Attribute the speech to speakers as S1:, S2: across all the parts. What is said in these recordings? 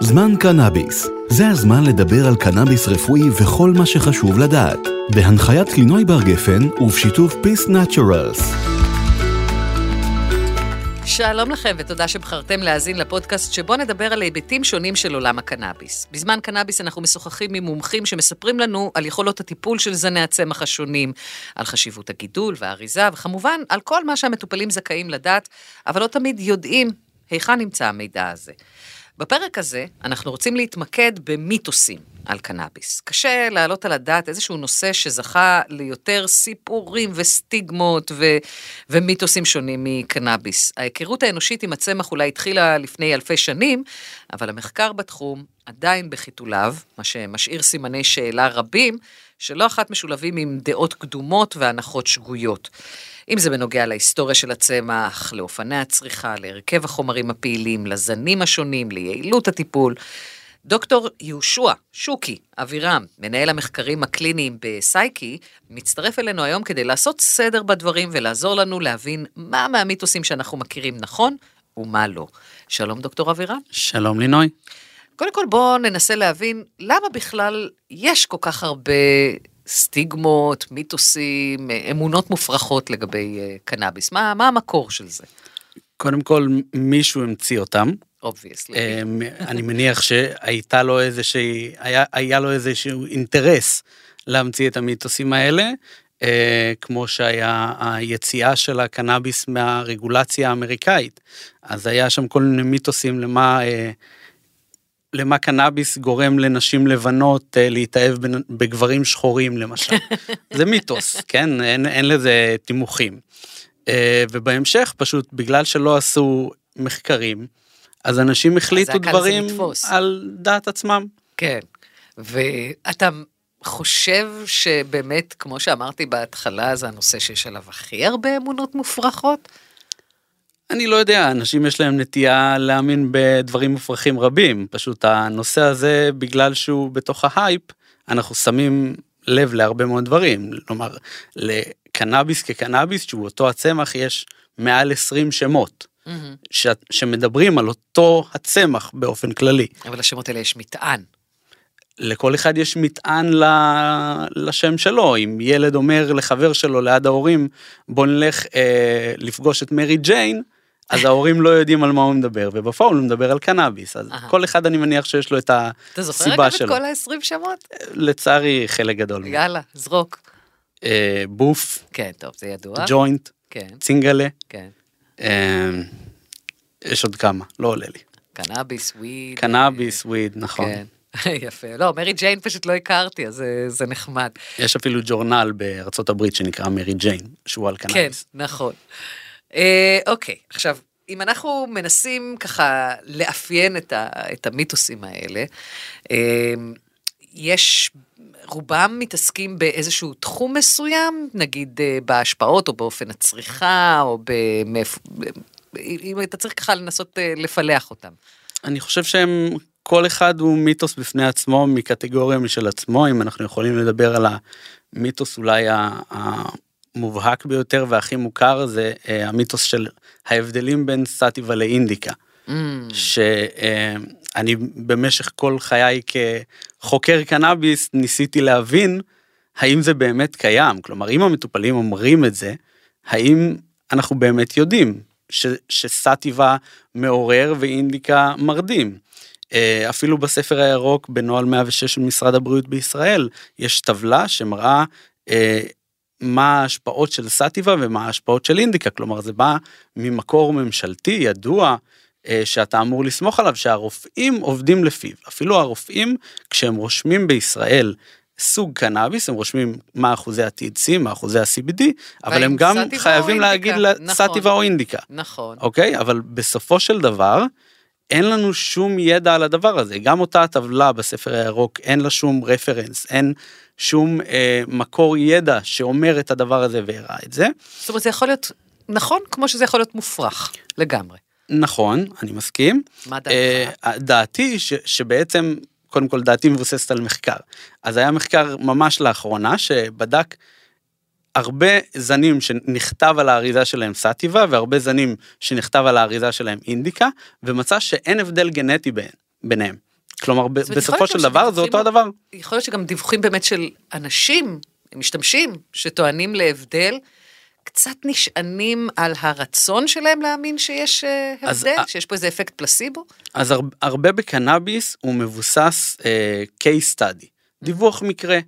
S1: זמן קנאביס. זה הזמן לדבר על קנאביס רפואי וכל מה שחשוב לדעת. בהנחיית לינוי בר גפן ובשיתוף פיס נאצ'רלס.
S2: שלום לכם ותודה שבחרתם להאזין לפודקאסט שבו נדבר על היבטים שונים של עולם הקנאביס. בזמן קנאביס אנחנו משוחחים עם מומחים שמספרים לנו על יכולות הטיפול של זני הצמח השונים, על חשיבות הגידול והאריזה, וכמובן על כל מה שהמטופלים זכאים לדעת, אבל לא תמיד יודעים היכן נמצא המידע הזה. בפרק הזה אנחנו רוצים להתמקד במיתוסים על קנאביס. קשה להעלות על הדעת איזשהו נושא שזכה ליותר סיפורים וסטיגמות ו- ומיתוסים שונים מקנאביס. ההיכרות האנושית עם הצמח אולי התחילה לפני אלפי שנים, אבל המחקר בתחום עדיין בחיתוליו, מה שמשאיר סימני שאלה רבים, שלא אחת משולבים עם דעות קדומות והנחות שגויות. אם זה בנוגע להיסטוריה של הצמח, לאופני הצריכה, להרכב החומרים הפעילים, לזנים השונים, ליעילות הטיפול. דוקטור יהושע שוקי אבירם, מנהל המחקרים הקליניים בסייקי, מצטרף אלינו היום כדי לעשות סדר בדברים ולעזור לנו להבין מה מהמיתוסים שאנחנו מכירים נכון ומה לא. שלום דוקטור אבירם.
S3: שלום לינוי.
S2: קודם כל בואו ננסה להבין למה בכלל יש כל כך הרבה סטיגמות, מיתוסים, אמונות מופרכות לגבי אה, קנאביס. מה, מה המקור של זה?
S3: קודם כל, מישהו המציא אותם.
S2: Obviously.
S3: אמ, אני מניח שהייתה לו איזושהי, היה, היה לו איזשהו אינטרס להמציא את המיתוסים האלה, אה, כמו שהיה היציאה של הקנאביס מהרגולציה האמריקאית. אז היה שם כל מיני מיתוסים למה... אה, למה קנאביס גורם לנשים לבנות אה, להתאהב בגברים שחורים למשל. זה מיתוס, כן? אין, אין לזה תימוכים. אה, ובהמשך פשוט בגלל שלא עשו מחקרים, אז אנשים החליטו דברים על דעת עצמם.
S2: כן, ואתה חושב שבאמת, כמו שאמרתי בהתחלה, זה הנושא שיש עליו הכי הרבה אמונות מופרכות?
S3: אני לא יודע, אנשים יש להם נטייה להאמין בדברים מופרכים רבים, פשוט הנושא הזה, בגלל שהוא בתוך ההייפ, אנחנו שמים לב להרבה מאוד דברים, כלומר, לקנאביס כקנאביס, שהוא אותו הצמח, יש מעל 20 שמות. Mm-hmm. ש... שמדברים על אותו הצמח באופן כללי.
S2: אבל לשמות האלה יש מטען.
S3: לכל אחד יש מטען לשם שלו, אם ילד אומר לחבר שלו ליד ההורים, בוא נלך אה, לפגוש את מרי ג'יין, אז ההורים לא יודעים על מה הוא מדבר, ובפועל הוא מדבר על קנאביס, אז כל אחד אני מניח שיש לו את הסיבה שלו.
S2: אתה זוכר גם את כל ה-20 שמות?
S3: לצערי חלק גדול.
S2: יאללה, זרוק.
S3: אה, בוף.
S2: כן, טוב, זה ידוע.
S3: ג'וינט.
S2: כן.
S3: צינגלה.
S2: כן.
S3: אה, יש עוד כמה, לא עולה לי.
S2: קנאביס, וויד.
S3: קנאביס, וויד, נכון.
S2: כן. יפה. לא, מרי ג'יין פשוט לא הכרתי, אז זה, זה נחמד.
S3: יש אפילו ג'ורנל בארצות הברית שנקרא מרי ג'יין, שהוא על קנאביס.
S2: כן, נכון. אה, אוקיי, עכשיו, אם אנחנו מנסים ככה לאפיין את, ה, את המיתוסים האלה, אה, יש, רובם מתעסקים באיזשהו תחום מסוים, נגיד אה, בהשפעות או באופן הצריכה, או במאיפה, אם אתה צריך ככה לנסות לפלח אותם.
S3: אני חושב שהם, כל אחד הוא מיתוס בפני עצמו, מקטגוריה משל עצמו, אם אנחנו יכולים לדבר על המיתוס אולי המובהק ביותר והכי מוכר זה אה, המיתוס של ההבדלים בין סטיבה לאינדיקה. Mm. שאני אה, במשך כל חיי כחוקר קנאביס ניסיתי להבין האם זה באמת קיים, כלומר אם המטופלים אומרים את זה, האם אנחנו באמת יודעים ש, שסטיבה מעורר ואינדיקה מרדים. אה, אפילו בספר הירוק בנוהל 106 של משרד הבריאות בישראל יש טבלה שמראה מה ההשפעות של סטיבה ומה ההשפעות של אינדיקה, כלומר זה בא ממקור ממשלתי ידוע אה, שאתה אמור לסמוך עליו שהרופאים עובדים לפיו, אפילו הרופאים כשהם רושמים בישראל סוג קנאביס הם רושמים מה אחוזי ה-THC מה אחוזי ה-CBD אבל הם גם חייבים להגיד נכון, סטיבה או אינדיקה.
S2: נכון.
S3: אוקיי? אבל בסופו של דבר אין לנו שום ידע על הדבר הזה גם אותה הטבלה בספר הירוק אין לה שום רפרנס אין שום אה, מקור ידע שאומר את הדבר הזה והראה את זה.
S2: זאת אומרת זה יכול להיות נכון כמו שזה יכול להיות מופרך לגמרי.
S3: נכון אני מסכים.
S2: מה דעתך? אה,
S3: דעתי ש, שבעצם קודם כל דעתי מבוססת על מחקר אז היה מחקר ממש לאחרונה שבדק. הרבה זנים שנכתב על האריזה שלהם סטיבה והרבה זנים שנכתב על האריזה שלהם אינדיקה ומצא שאין הבדל גנטי ביניהם. כלומר, בסופו של דבר זה אותו הדבר.
S2: יכול להיות שגם דיווחים באמת של אנשים, משתמשים, שטוענים להבדל, קצת נשענים על הרצון שלהם להאמין שיש אה,
S3: אז
S2: הבדל, שיש פה איזה אפקט פלסיבו?
S3: אז הר- הרבה בקנאביס הוא מבוסס אה, case study, דיווח מקרה.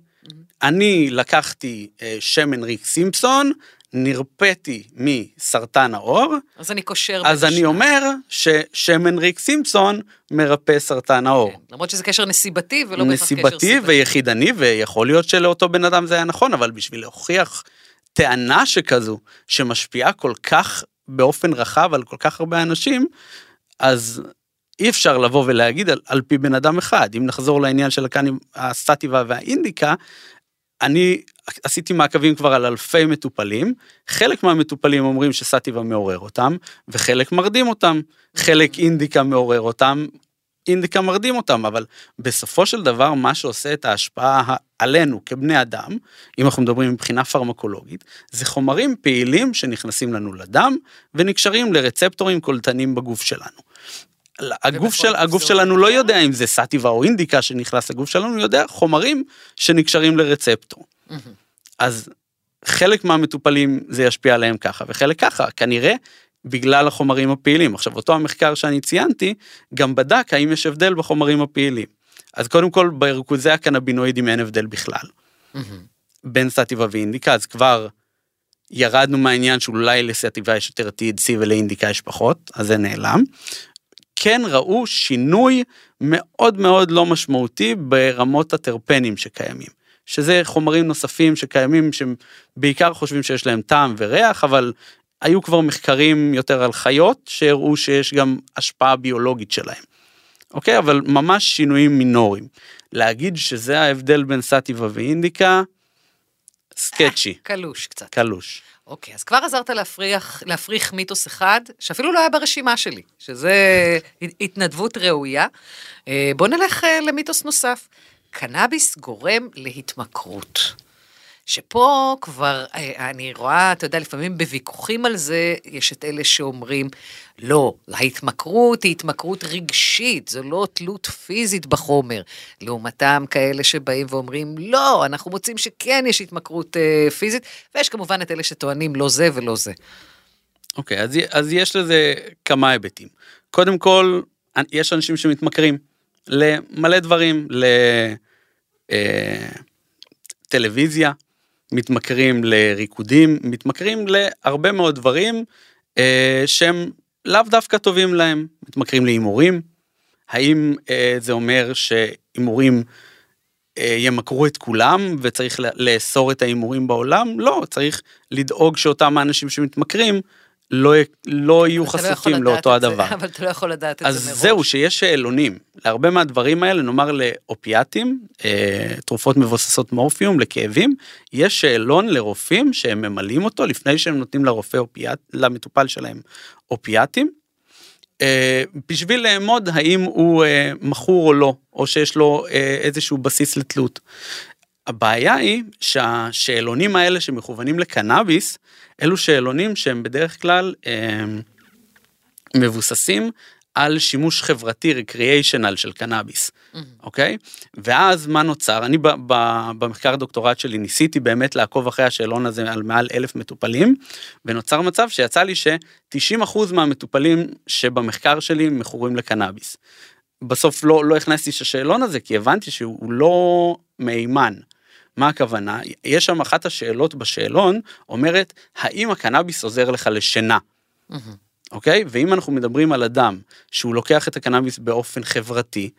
S3: אני לקחתי אה, שמן ריק סימפסון, נרפאתי מסרטן העור,
S2: אז אני קושר
S3: אז
S2: בין
S3: אני
S2: השניים.
S3: אומר ששמן ריק סימפסון מרפא סרטן העור.
S2: כן, למרות שזה קשר נסיבתי ולא בהכרח קשר
S3: נסיבתי
S2: סיבתי.
S3: ויחידני, ויכול להיות שלאותו בן אדם זה היה נכון, אבל בשביל להוכיח טענה שכזו, שמשפיעה כל כך באופן רחב על כל כך הרבה אנשים, אז אי אפשר לבוא ולהגיד על, על פי בן אדם אחד. אם נחזור לעניין של הקאנים, הסטטיבה והאינדיקה, אני עשיתי מעקבים כבר על אלפי מטופלים, חלק מהמטופלים אומרים שסטיבה מעורר אותם, וחלק מרדים אותם, חלק אינדיקה מעורר אותם, אינדיקה מרדים אותם, אבל בסופו של דבר מה שעושה את ההשפעה עלינו כבני אדם, אם אנחנו מדברים מבחינה פרמקולוגית, זה חומרים פעילים שנכנסים לנו לדם ונקשרים לרצפטורים קולטנים בגוף שלנו. הגוף, של, הגוף שלנו? לא יודע אם זה סטיבה או אינדיקה שנכנס לגוף שלנו, הוא יודע חומרים שנקשרים לרצפטור. אז חלק מהמטופלים זה ישפיע עליהם ככה וחלק ככה, כנראה בגלל החומרים הפעילים. עכשיו אותו המחקר שאני ציינתי גם בדק האם יש הבדל בחומרים הפעילים. אז קודם כל בריכוזי הקנבינואידים אין הבדל בכלל. בין סטיבה ואינדיקה אז כבר ירדנו מהעניין שאולי לסטיבה יש יותר THC ולאינדיקה יש פחות אז זה נעלם. כן ראו שינוי מאוד מאוד לא משמעותי ברמות הטרפנים שקיימים. שזה חומרים נוספים שקיימים שהם בעיקר חושבים שיש להם טעם וריח אבל היו כבר מחקרים יותר על חיות שהראו שיש גם השפעה ביולוגית שלהם. אוקיי אבל ממש שינויים מינוריים. להגיד שזה ההבדל בין סטיבה ואינדיקה סקצ'י
S2: קלוש קצת.
S3: קלוש.
S2: אוקיי, אז כבר עזרת להפריח, להפריך מיתוס אחד, שאפילו לא היה ברשימה שלי, שזה התנדבות ראויה. אה, בוא נלך אה, למיתוס נוסף. קנאביס גורם להתמכרות. שפה כבר, אה, אני רואה, אתה יודע, לפעמים בוויכוחים על זה, יש את אלה שאומרים, לא, ההתמכרות היא התמכרות רגשית, זו לא תלות פיזית בחומר. לעומתם כאלה שבאים ואומרים, לא, אנחנו מוצאים שכן יש התמכרות אה, פיזית, ויש כמובן את אלה שטוענים לא זה ולא זה.
S3: אוקיי, אז, אז יש לזה כמה היבטים. קודם כל, יש אנשים שמתמכרים למלא דברים, לטלוויזיה, מתמכרים לריקודים, מתמכרים להרבה מאוד דברים אה, שהם לאו דווקא טובים להם, מתמכרים להימורים. האם אה, זה אומר שהימורים אה, ימכרו את כולם וצריך לאסור את ההימורים בעולם? לא, צריך לדאוג שאותם האנשים שמתמכרים לא, לא יהיו חשופים לא לאותו הדבר.
S2: זה, אבל אתה לא יכול לדעת את זה מראש.
S3: אז זהו, שיש שאלונים. להרבה מהדברים האלה, נאמר לאופיאטים, אה, תרופות מבוססות מורפיום לכאבים, יש שאלון לרופאים שהם ממלאים אותו לפני שהם נותנים לרופא אופיאט, למטופל שלהם אופיאטים, אה, בשביל לאמוד האם הוא אה, מכור או לא, או שיש לו אה, איזשהו בסיס לתלות. הבעיה היא שהשאלונים האלה שמכוונים לקנאביס, אלו שאלונים שהם בדרך כלל אה, מבוססים על שימוש חברתי רקריאיישנל של קנאביס, אוקיי? ואז מה נוצר? אני ב- ב- במחקר הדוקטורט שלי ניסיתי באמת לעקוב אחרי השאלון הזה על מעל אלף מטופלים, ונוצר מצב שיצא לי ש-90% מהמטופלים שבמחקר שלי מכורים לקנאביס. בסוף לא, לא הכנסתי את השאלון הזה כי הבנתי שהוא לא מהימן. מה הכוונה? יש שם אחת השאלות בשאלון אומרת האם הקנאביס עוזר לך לשינה. אוקיי? ואם אנחנו מדברים על אדם שהוא לוקח את הקנאביס באופן חברתי,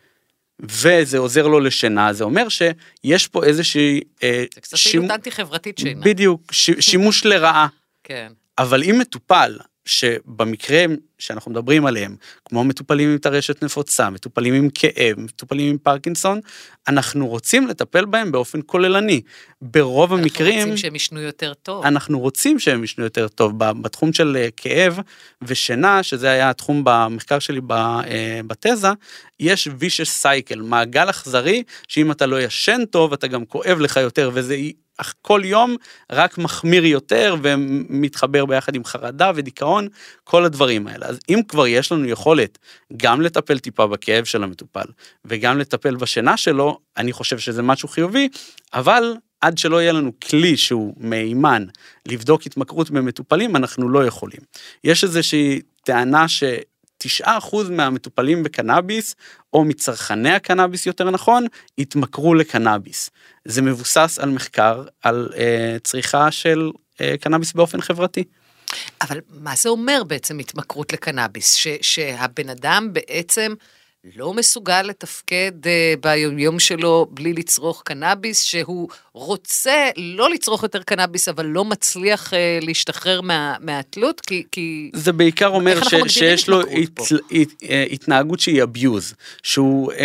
S3: וזה עוזר לו לשינה, זה אומר שיש פה איזושהי... אה,
S2: זה קצת פעילות אנטי-חברתית שינה.
S3: בדיוק, ש, שימוש לרעה.
S2: כן.
S3: אבל אם מטופל שבמקרה שאנחנו מדברים עליהם, כמו מטופלים עם טרשת נפוצה, מטופלים עם כאב, מטופלים עם פרקינסון, אנחנו רוצים לטפל בהם באופן כוללני. ברוב המקרים...
S2: אנחנו רוצים שהם ישנו יותר טוב.
S3: אנחנו רוצים שהם ישנו יותר טוב. בתחום של אה, כאב ושינה, שזה היה התחום במחקר שלי אה, בתזה, יש vicious cycle, מעגל אכזרי, שאם אתה לא ישן טוב, אתה גם כואב לך יותר, וזה כל יום רק מחמיר יותר ומתחבר ביחד עם חרדה ודיכאון, כל הדברים האלה. אז אם כבר יש לנו יכולת גם לטפל טיפה בכאב של המטופל וגם לטפל בשינה שלו, אני חושב שזה משהו חיובי, אבל עד שלא יהיה לנו כלי שהוא מהימן לבדוק התמכרות במטופלים, אנחנו לא יכולים. יש איזושהי טענה ש... 9% מהמטופלים בקנאביס, או מצרכני הקנאביס יותר נכון, התמכרו לקנאביס. זה מבוסס על מחקר על אה, צריכה של אה, קנאביס באופן חברתי.
S2: אבל מה זה אומר בעצם התמכרות לקנאביס? ש, שהבן אדם בעצם לא מסוגל לתפקד uh, ביומיום שלו בלי לצרוך קנאביס, שהוא רוצה לא לצרוך יותר קנאביס, אבל לא מצליח uh, להשתחרר מה, מהתלות, כי, כי...
S3: זה בעיקר אומר ש, שיש לו הת, הת, אה, התנהגות שהיא abuse, שהוא uh,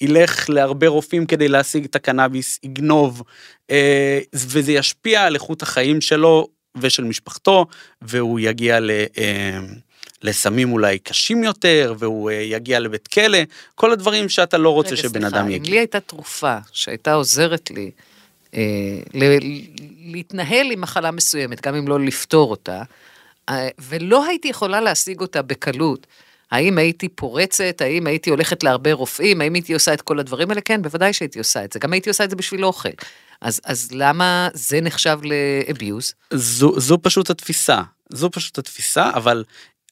S3: ילך להרבה רופאים כדי להשיג את הקנאביס, יגנוב, uh, וזה ישפיע על איכות החיים שלו ושל משפחתו, והוא יגיע ל... Uh, לסמים אולי קשים יותר, והוא אה, יגיע לבית כלא, כל הדברים שאתה לא רוצה רגע, שבן אדם יגיע.
S2: לי הייתה תרופה שהייתה עוזרת לי אה, ל- להתנהל עם מחלה מסוימת, גם אם לא לפתור אותה, אה, ולא הייתי יכולה להשיג אותה בקלות, האם הייתי פורצת, האם הייתי הולכת להרבה רופאים, האם הייתי עושה את כל הדברים האלה? כן, בוודאי שהייתי עושה את זה. גם הייתי עושה את זה בשביל אוכל. אז, אז למה זה נחשב לאביוז?
S3: זו, זו פשוט התפיסה. זו פשוט התפיסה, אבל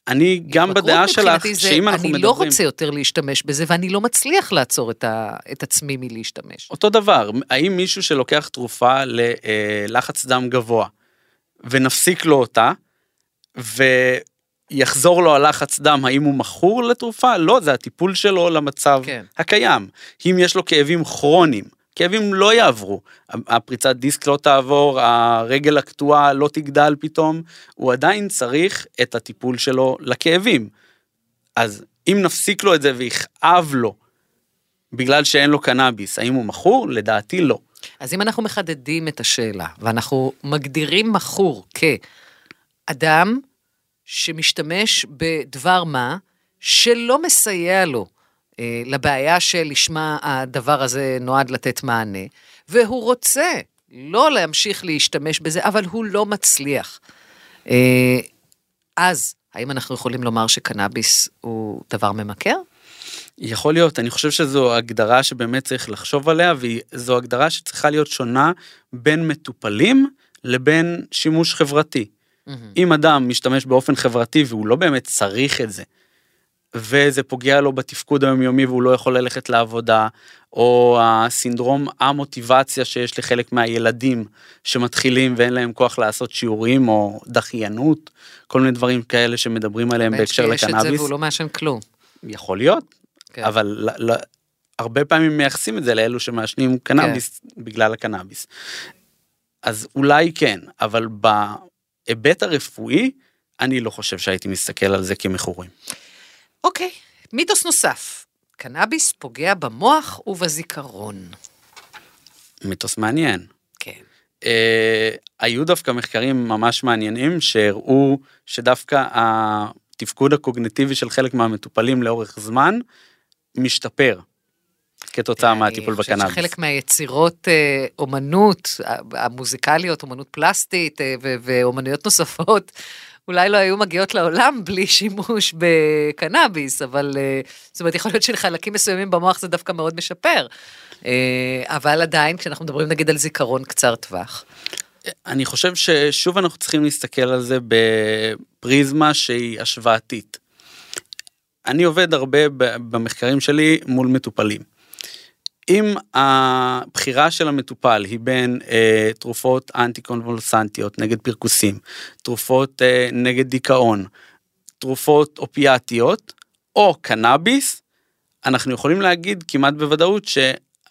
S3: אני גם בדעה שלך, שאם אנחנו
S2: אני
S3: מדברים...
S2: אני לא רוצה יותר להשתמש בזה, ואני לא מצליח לעצור את, ה, את עצמי מלהשתמש.
S3: אותו דבר, האם מישהו שלוקח תרופה ללחץ דם גבוה, ונפסיק לו אותה, ויחזור לו הלחץ דם, האם הוא מכור לתרופה? לא, זה הטיפול שלו למצב כן. הקיים. אם יש לו כאבים כרוניים, כאבים לא יעברו, הפריצת דיסק לא תעבור, הרגל הקטועה לא תגדל פתאום, הוא עדיין צריך את הטיפול שלו לכאבים. אז אם נפסיק לו את זה ויכאב לו בגלל שאין לו קנאביס, האם הוא מכור? לדעתי לא.
S2: אז אם אנחנו מחדדים את השאלה, ואנחנו מגדירים מכור כאדם שמשתמש בדבר מה שלא מסייע לו לבעיה שלשמה הדבר הזה נועד לתת מענה, והוא רוצה לא להמשיך להשתמש בזה, אבל הוא לא מצליח. אה, אז, האם אנחנו יכולים לומר שקנאביס הוא דבר ממכר?
S3: יכול להיות, אני חושב שזו הגדרה שבאמת צריך לחשוב עליה, וזו הגדרה שצריכה להיות שונה בין מטופלים לבין שימוש חברתי. Mm-hmm. אם אדם משתמש באופן חברתי והוא לא באמת צריך את זה, וזה פוגע לו בתפקוד היומיומי והוא לא יכול ללכת לעבודה, או הסינדרום המוטיבציה שיש לחלק מהילדים שמתחילים ואין להם כוח לעשות שיעורים או דחיינות, כל מיני דברים כאלה שמדברים עליהם בהקשר לקנאביס.
S2: שיש את זה והוא לא מעשן כלום.
S3: יכול להיות, כן. אבל ל, ל, הרבה פעמים מייחסים את זה לאלו שמעשנים קנאביס כן. בגלל הקנאביס. אז אולי כן, אבל בהיבט הרפואי, אני לא חושב שהייתי מסתכל על זה כמכורים.
S2: אוקיי, מיתוס נוסף, קנאביס פוגע במוח ובזיכרון.
S3: מיתוס מעניין.
S2: כן.
S3: אה, היו דווקא מחקרים ממש מעניינים שהראו שדווקא התפקוד הקוגנטיבי של חלק מהמטופלים לאורך זמן משתפר. כתוצאה מהטיפול בקנאביס. אני
S2: חושבת שחלק מהיצירות אה, אומנות, המוזיקליות, אומנות פלסטית אה, ואומנויות נוספות, אולי לא היו מגיעות לעולם בלי שימוש בקנאביס, אבל אה, זאת אומרת, יכול להיות שלחלקים מסוימים במוח זה דווקא מאוד משפר. אה, אבל עדיין, כשאנחנו מדברים נגיד על זיכרון קצר טווח.
S3: אני חושב ששוב אנחנו צריכים להסתכל על זה בפריזמה שהיא השוואתית. אני עובד הרבה במחקרים שלי מול מטופלים. אם הבחירה של המטופל היא בין אה, תרופות אנטי קונבולסנטיות נגד פרכוסים, תרופות אה, נגד דיכאון, תרופות אופיאטיות או קנאביס, אנחנו יכולים להגיד כמעט בוודאות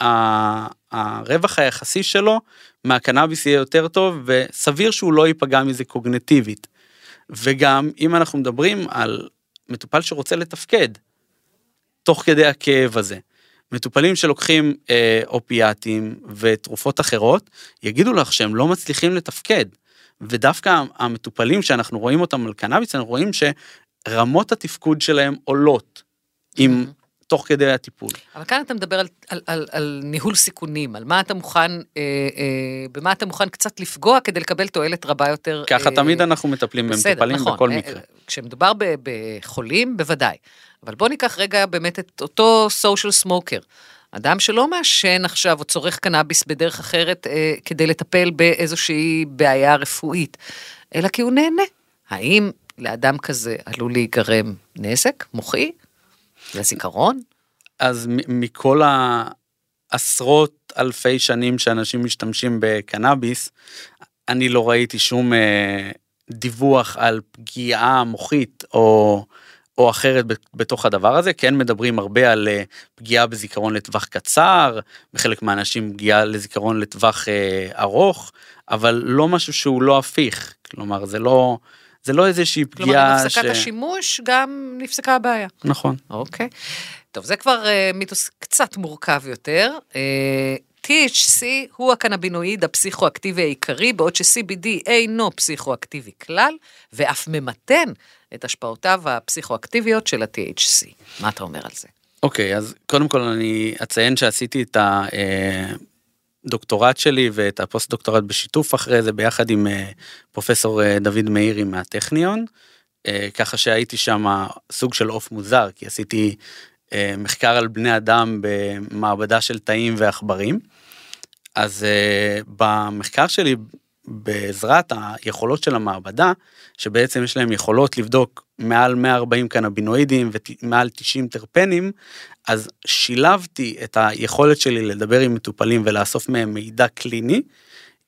S3: שהרווח היחסי שלו מהקנאביס יהיה יותר טוב וסביר שהוא לא ייפגע מזה קוגנטיבית. וגם אם אנחנו מדברים על מטופל שרוצה לתפקד תוך כדי הכאב הזה. מטופלים שלוקחים אה, אופיאטים ותרופות אחרות, יגידו לך שהם לא מצליחים לתפקד. ודווקא המטופלים שאנחנו רואים אותם על קנאביס, אנחנו רואים שרמות התפקוד שלהם עולות עם תוך כדי הטיפול.
S2: אבל כאן אתה מדבר על, על, על, על ניהול סיכונים, על מה אתה מוכן, אה, אה, במה אתה מוכן קצת לפגוע כדי לקבל תועלת רבה יותר.
S3: ככה אה, תמיד אנחנו מטפלים במטופלים נכון, בכל אה, מקרה.
S2: כשמדובר ב, בחולים, בוודאי. אבל בוא ניקח רגע באמת את אותו social smoker. אדם שלא מעשן עכשיו או צורך קנאביס בדרך אחרת אה, כדי לטפל באיזושהי בעיה רפואית, אלא כי הוא נהנה. האם לאדם כזה עלול להיגרם נזק מוחי? לזיכרון?
S3: אז מכל העשרות אלפי שנים שאנשים משתמשים בקנאביס, אני לא ראיתי שום אה, דיווח על פגיעה מוחית או, או אחרת בתוך הדבר הזה. כן מדברים הרבה על אה, פגיעה בזיכרון לטווח קצר, בחלק מהאנשים פגיעה לזיכרון לטווח אה, ארוך, אבל לא משהו שהוא לא הפיך. כלומר, זה לא... זה לא איזושהי פגיעה
S2: כלומר, עם הפסקת ש... השימוש גם נפסקה הבעיה.
S3: נכון.
S2: אוקיי. טוב, זה כבר uh, מיתוס קצת מורכב יותר. אה, THC הוא הקנבינואיד הפסיכואקטיבי העיקרי, בעוד ש-CBD אינו פסיכואקטיבי כלל, ואף ממתן את השפעותיו הפסיכואקטיביות של ה-THC. מה אתה אומר על זה?
S3: אוקיי, okay, אז קודם כל אני אציין שעשיתי את. הדוקטורט שלי ואת הפוסט דוקטורט בשיתוף אחרי זה ביחד עם אה, פרופסור אה, דוד מאירי מהטכניון. אה, ככה שהייתי שם סוג של עוף מוזר כי עשיתי מחקר על בני אדם במעבדה של תאים ועכברים. אז במחקר שלי בעזרת היכולות של המעבדה שבעצם יש להם יכולות לבדוק מעל 140 קנבינואידים ומעל 90 טרפנים אז שילבתי את היכולת שלי לדבר עם מטופלים ולאסוף מהם מידע קליני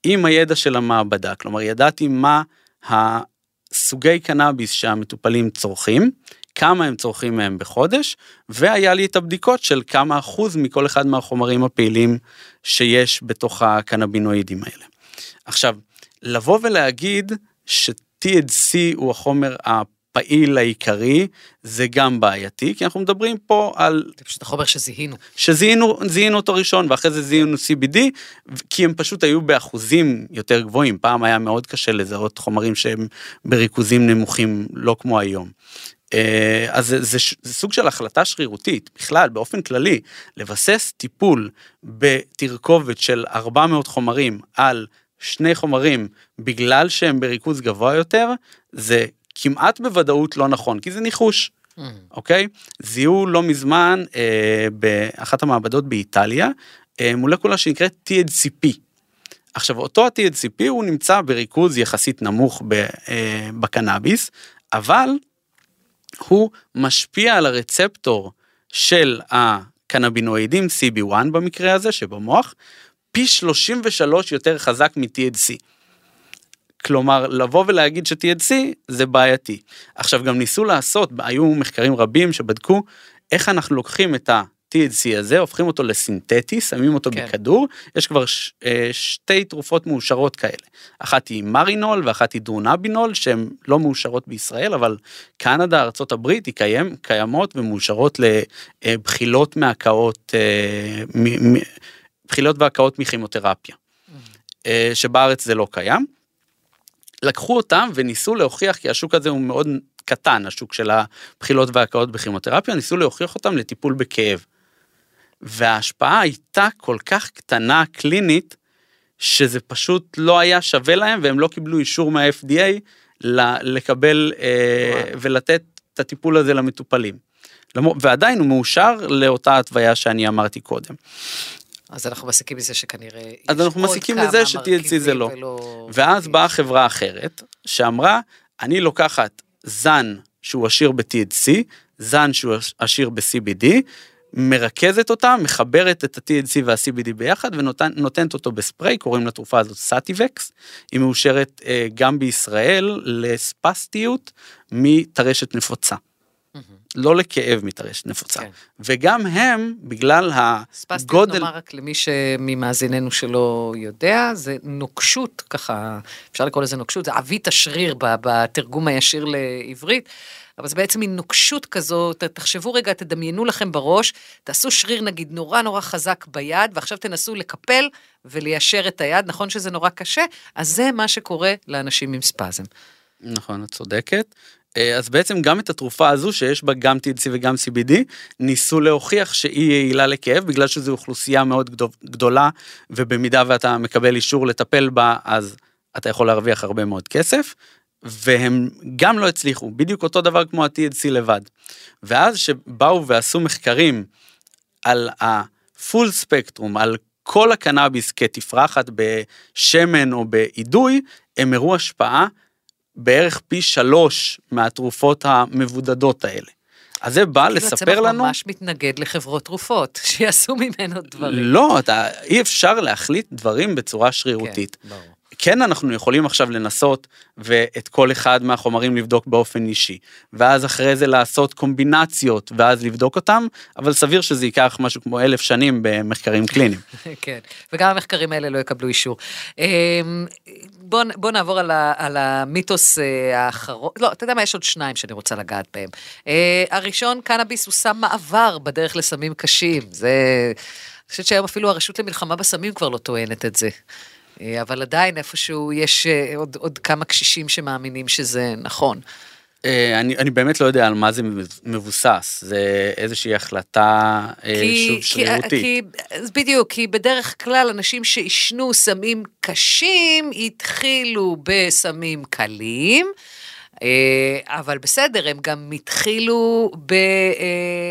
S3: עם הידע של המעבדה. כלומר, ידעתי מה הסוגי קנאביס שהמטופלים צורכים, כמה הם צורכים מהם בחודש, והיה לי את הבדיקות של כמה אחוז מכל אחד מהחומרים הפעילים שיש בתוך הקנבינואידים האלה. עכשיו, לבוא ולהגיד ש-THC הוא החומר הפעיל העיקרי, זה גם בעייתי, כי אנחנו מדברים פה על...
S2: זה פשוט החומר שזיהינו.
S3: שזיהינו זיהינו אותו ראשון, ואחרי זה זיהינו CBD, כי הם פשוט היו באחוזים יותר גבוהים. פעם היה מאוד קשה לזהות חומרים שהם בריכוזים נמוכים, לא כמו היום. אה, אז זה, זה, זה סוג של החלטה שרירותית, בכלל, באופן כללי, לבסס טיפול בתרכובת של 400 חומרים על שני חומרים בגלל שהם בריכוז גבוה יותר, זה כמעט בוודאות לא נכון, כי זה ניחוש, mm. אוקיי? זיהו לא מזמן אה, באחת המעבדות באיטליה, אה, מולקולה שנקראת THCP. עכשיו, אותו ה-THCP הוא נמצא בריכוז יחסית נמוך ב, אה, בקנאביס, אבל הוא משפיע על הרצפטור של הקנבינואידים, CB1 במקרה הזה, שבמוח, פי 33 יותר חזק מ-THC. כלומר, לבוא ולהגיד ש-THC זה בעייתי. עכשיו, גם ניסו לעשות, היו מחקרים רבים שבדקו איך אנחנו לוקחים את ה-THC הזה, הופכים אותו לסינתטי, שמים אותו כן. בכדור, יש כבר ש, אה, שתי תרופות מאושרות כאלה. אחת היא מרינול ואחת היא דרונבינול, שהן לא מאושרות בישראל, אבל קנדה, ארה"ב, היא קיים, קיימות ומאושרות לבחילות מהקאות, אה, בחילות והקאות מכימותרפיה, אה, שבארץ זה לא קיים. לקחו אותם וניסו להוכיח, כי השוק הזה הוא מאוד קטן, השוק של הבחילות והקאות בכימותרפיה, ניסו להוכיח אותם לטיפול בכאב. וההשפעה הייתה כל כך קטנה קלינית, שזה פשוט לא היה שווה להם והם לא קיבלו אישור מה-FDA לקבל אה, ולתת את הטיפול הזה למטופלים. ועדיין הוא מאושר לאותה התוויה שאני אמרתי קודם.
S2: אז אנחנו מסיקים מזה שכנראה...
S3: אז אנחנו מסיקים מזה ש-THC זה לא. ולא... ואז באה חברה אחרת שאמרה, אני לוקחת זן שהוא עשיר ב-THC, זן שהוא עשיר ב-CBD, מרכזת אותה, מחברת את ה-THC וה-CBD ביחד ונותנת אותו בספרי, קוראים לתרופה הזאת סאטיבקס, היא מאושרת אה, גם בישראל לספסטיות מטרשת נפוצה. לא לכאב מתרשת נפוצה. כן. וגם הם, בגלל הגודל... ספסטיות
S2: נאמר רק למי שממאזיננו שלא יודע, זה נוקשות, ככה, אפשר לקרוא לזה נוקשות, זה עווית השריר בתרגום הישיר לעברית. אבל זה בעצם מין נוקשות כזו, תחשבו רגע, תדמיינו לכם בראש, תעשו שריר נגיד נורא נורא חזק ביד, ועכשיו תנסו לקפל וליישר את היד, נכון שזה נורא קשה? אז זה מה שקורה לאנשים עם ספזם.
S3: נכון, את צודקת. אה, אז בעצם גם את התרופה הזו שיש בה גם THC וגם CBD ניסו להוכיח שהיא יעילה לכאב בגלל שזו אוכלוסייה מאוד גדולה ובמידה ואתה מקבל אישור לטפל בה אז אתה יכול להרוויח הרבה מאוד כסף. והם גם לא הצליחו בדיוק אותו דבר כמו ה-THC לבד. ואז שבאו ועשו מחקרים על הפול ספקטרום על כל הקנאביס כתפרחת בשמן או באידוי הם הראו השפעה בערך פי שלוש מהתרופות המבודדות האלה. אז זה בא לספר לנו...
S2: ממש מתנגד לחברות תרופות, שיעשו ממנו דברים.
S3: לא, אתה, אי אפשר להחליט דברים בצורה שרירותית. כן, ברור. כן אנחנו יכולים עכשיו לנסות ואת כל אחד מהחומרים לבדוק באופן אישי, ואז אחרי זה לעשות קומבינציות ואז לבדוק אותם, אבל סביר שזה ייקח משהו כמו אלף שנים במחקרים קליניים.
S2: כן, וגם המחקרים האלה לא יקבלו אישור. אמ, בוא, בוא נעבור על, ה, על המיתוס אה, האחרון, לא, אתה יודע מה, יש עוד שניים שאני רוצה לגעת בהם. אה, הראשון, קנאביס הוא סם מעבר בדרך לסמים קשים, זה... אני חושבת שהיום אפילו הרשות למלחמה בסמים כבר לא טוענת את זה. אה, אבל עדיין איפשהו יש אה, עוד, עוד כמה קשישים שמאמינים שזה נכון.
S3: אה, אני, אני באמת לא יודע על מה זה מבוסס, זה איזושהי החלטה כי, שוב שרירותית.
S2: כי, בדיוק, כי בדרך כלל אנשים שעישנו סמים קשים התחילו בסמים קלים. אה, אבל בסדר, הם גם התחילו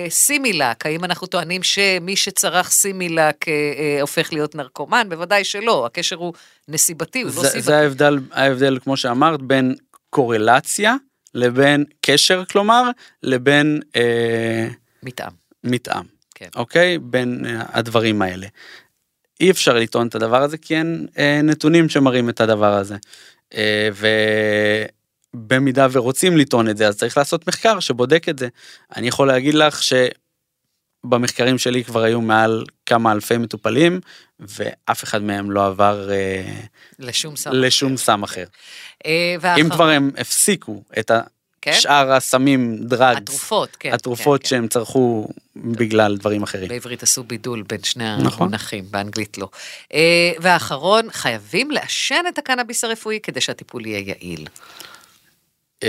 S2: בסימילק. האם אנחנו טוענים שמי שצרך סימילק אה, הופך להיות נרקומן? בוודאי שלא, הקשר הוא נסיבתי, הוא לא סיבתי.
S3: זה ההבדל, ההבדל, כמו שאמרת, בין קורלציה לבין קשר, כלומר, לבין... אה,
S2: מתאם.
S3: מתאם. כן. אוקיי? בין הדברים האלה. אי אפשר לטעון את הדבר הזה כי אין אה, נתונים שמראים את הדבר הזה. אה, ו... במידה ורוצים לטעון את זה אז צריך לעשות מחקר שבודק את זה. אני יכול להגיד לך שבמחקרים שלי כבר היו מעל כמה אלפי מטופלים ואף אחד מהם לא עבר אה,
S2: לשום סם
S3: לשום אחר. סם אחר. אה, ואחר... אם כבר הם הפסיקו את ה... כן? שאר הסמים דרגס,
S2: התרופות, כן,
S3: התרופות
S2: כן,
S3: שהם כן. צרכו בגלל דברים אחרים.
S2: בעברית עשו בידול בין שני נכון. המונחים, באנגלית לא. אה, והאחרון, חייבים לעשן את הקנאביס הרפואי כדי שהטיפול יהיה יעיל.
S3: Uh,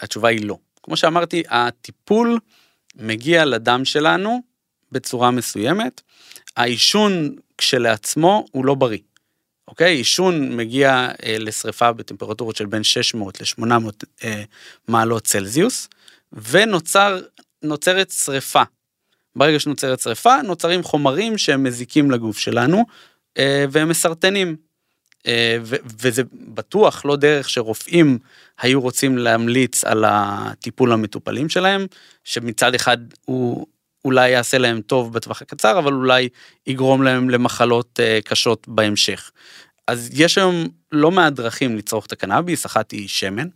S3: התשובה היא לא. כמו שאמרתי, הטיפול מגיע לדם שלנו בצורה מסוימת. העישון כשלעצמו הוא לא בריא. אוקיי? עישון מגיע uh, לשריפה בטמפרטורות של בין 600 ל-800 uh, מעלות צלזיוס, ונוצרת שריפה. ברגע שנוצרת שריפה, נוצרים חומרים שהם מזיקים לגוף שלנו, uh, והם מסרטנים. אה, וזה בטוח לא דרך שרופאים היו רוצים להמליץ על הטיפול המטופלים שלהם, שמצד אחד הוא אולי יעשה להם טוב בטווח הקצר, אבל אולי יגרום להם למחלות אה, קשות בהמשך. אז יש היום לא מעט דרכים לצרוך את הקנאביס, אחת היא שמן,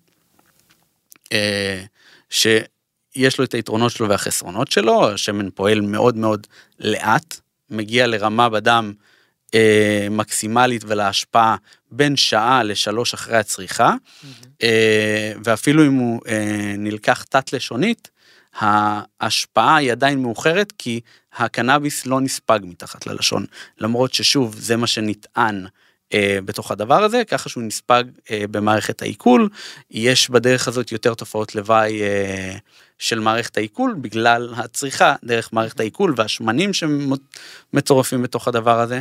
S3: אה, שיש לו את היתרונות שלו והחסרונות שלו, השמן פועל מאוד מאוד לאט, מגיע לרמה בדם אה, מקסימלית ולהשפעה בין שעה לשלוש אחרי הצריכה, mm-hmm. אה, ואפילו אם הוא אה, נלקח תת-לשונית, ההשפעה היא עדיין מאוחרת כי הקנאביס לא נספג מתחת ללשון, למרות ששוב זה מה שנטען. אה, בתוך הדבר הזה ככה שהוא נספג אה, במערכת העיכול יש בדרך הזאת יותר תופעות לוואי אה, של מערכת העיכול בגלל הצריכה דרך מערכת העיכול והשמנים שמצורפים בתוך הדבר הזה.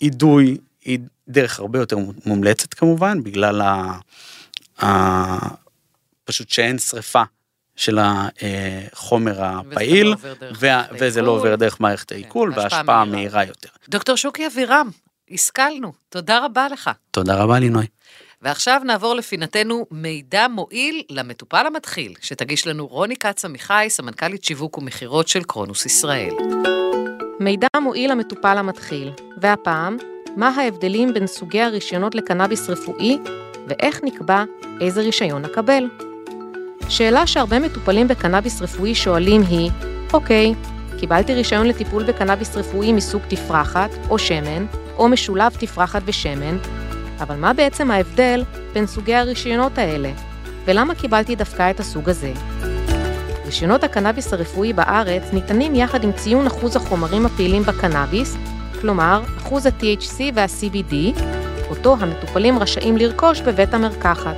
S3: אידוי היא דרך הרבה יותר מומלצת כמובן בגלל ה... ה... פשוט שאין שריפה של החומר הפעיל וזה לא עובר דרך מערכת כן, העיכול והשפעה מהירה יותר.
S2: דוקטור שוקי אבירם, השכלנו, תודה רבה לך.
S3: תודה רבה לינוי.
S2: ועכשיו נעבור לפינתנו מידע מועיל למטופל המתחיל, שתגיש לנו רוני כץ עמיחי, סמנכ"לית שיווק ומכירות של קרונוס ישראל.
S4: מידע מועיל למטופל המתחיל, והפעם, מה ההבדלים בין סוגי הרישיונות לקנאביס רפואי, ואיך נקבע איזה רישיון נקבל. שאלה שהרבה מטופלים בקנאביס רפואי שואלים היא, אוקיי, קיבלתי רישיון לטיפול בקנאביס רפואי מסוג תפרחת או שמן, או משולב תפרחת ושמן, אבל מה בעצם ההבדל בין סוגי הרישיונות האלה? ולמה קיבלתי דווקא את הסוג הזה? רישיונות הקנאביס הרפואי בארץ ניתנים יחד עם ציון אחוז החומרים הפעילים בקנאביס, כלומר אחוז ה-THC וה-CBD, אותו המטופלים רשאים לרכוש בבית המרקחת.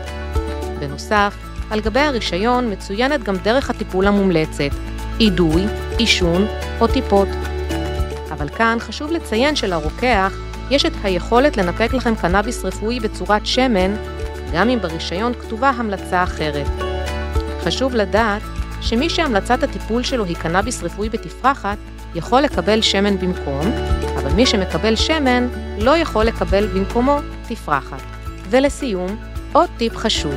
S4: בנוסף, על גבי הרישיון מצוינת גם דרך הטיפול המומלצת, אידוי, עישון או טיפות. אבל כאן חשוב לציין שלרוקח יש את היכולת לנפק לכם קנאביס רפואי בצורת שמן, גם אם ברישיון כתובה המלצה אחרת. חשוב לדעת שמי שהמלצת הטיפול שלו היא קנאביס רפואי בתפרחת, יכול לקבל שמן במקום, אבל מי שמקבל שמן לא יכול לקבל במקומו תפרחת. ולסיום, עוד טיפ חשוב,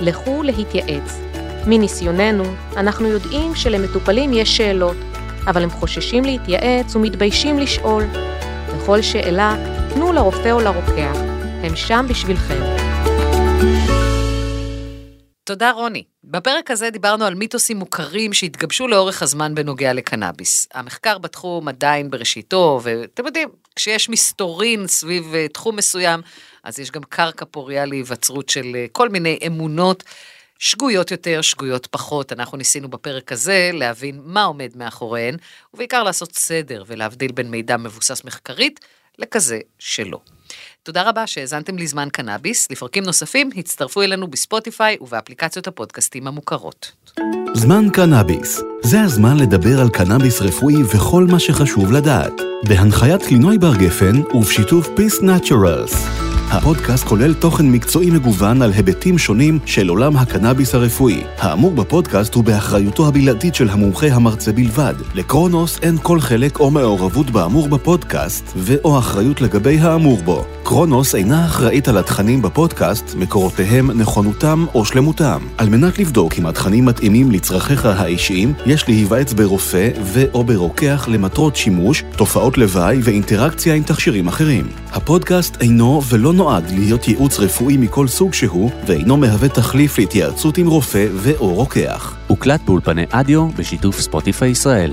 S4: לכו להתייעץ. מניסיוננו, אנחנו יודעים שלמטופלים יש שאלות, אבל הם חוששים להתייעץ ומתביישים לשאול. בכל שאלה, תנו לרופא או לרוקח, הם שם בשבילכם.
S2: תודה רוני. בפרק הזה דיברנו על מיתוסים מוכרים שהתגבשו לאורך הזמן בנוגע לקנאביס. המחקר בתחום עדיין בראשיתו, ואתם יודעים, כשיש מסתורין סביב אה, תחום מסוים, אז יש גם קרקע פוריה להיווצרות של אה, כל מיני אמונות. שגויות יותר, שגויות פחות. אנחנו ניסינו בפרק הזה להבין מה עומד מאחוריהן, ובעיקר לעשות סדר ולהבדיל בין מידע מבוסס מחקרית לכזה שלא. תודה רבה שהאזנתם לזמן קנאביס. לפרקים נוספים הצטרפו אלינו בספוטיפיי ובאפליקציות הפודקאסטים המוכרות.
S1: זמן קנאביס, זה הזמן לדבר על קנאביס רפואי וכל מה שחשוב לדעת. בהנחיית קלינוי בר גפן ובשיתוף Peace Naturals. הפודקאסט כולל תוכן מקצועי מגוון על היבטים שונים של עולם הקנאביס הרפואי. האמור בפודקאסט הוא באחריותו הבלעדית של המומחה המרצה בלבד. לקרונוס אין כל חלק או מעורבות באמור בפודקאסט, ו/או אחריות לגבי האמור בו. קרונוס אינה אחראית על התכנים בפודקאסט, מקורותיהם, נכונותם או שלמותם. על מנת לבדוק אם התכנים מתאימים לצרכיך האישיים, יש להיוועץ ברופא ו/או ברוקח למטרות שימוש, תופעות לוואי ואינטראקציה עם תכשירים אחרים. הפודקאסט אינו ולא נועד להיות ייעוץ רפואי מכל סוג שהוא, ואינו מהווה תחליף להתייעצות עם רופא ו/או רוקח.
S5: הוקלט באולפני אדיו בשיתוף ספוטיפיי ישראל.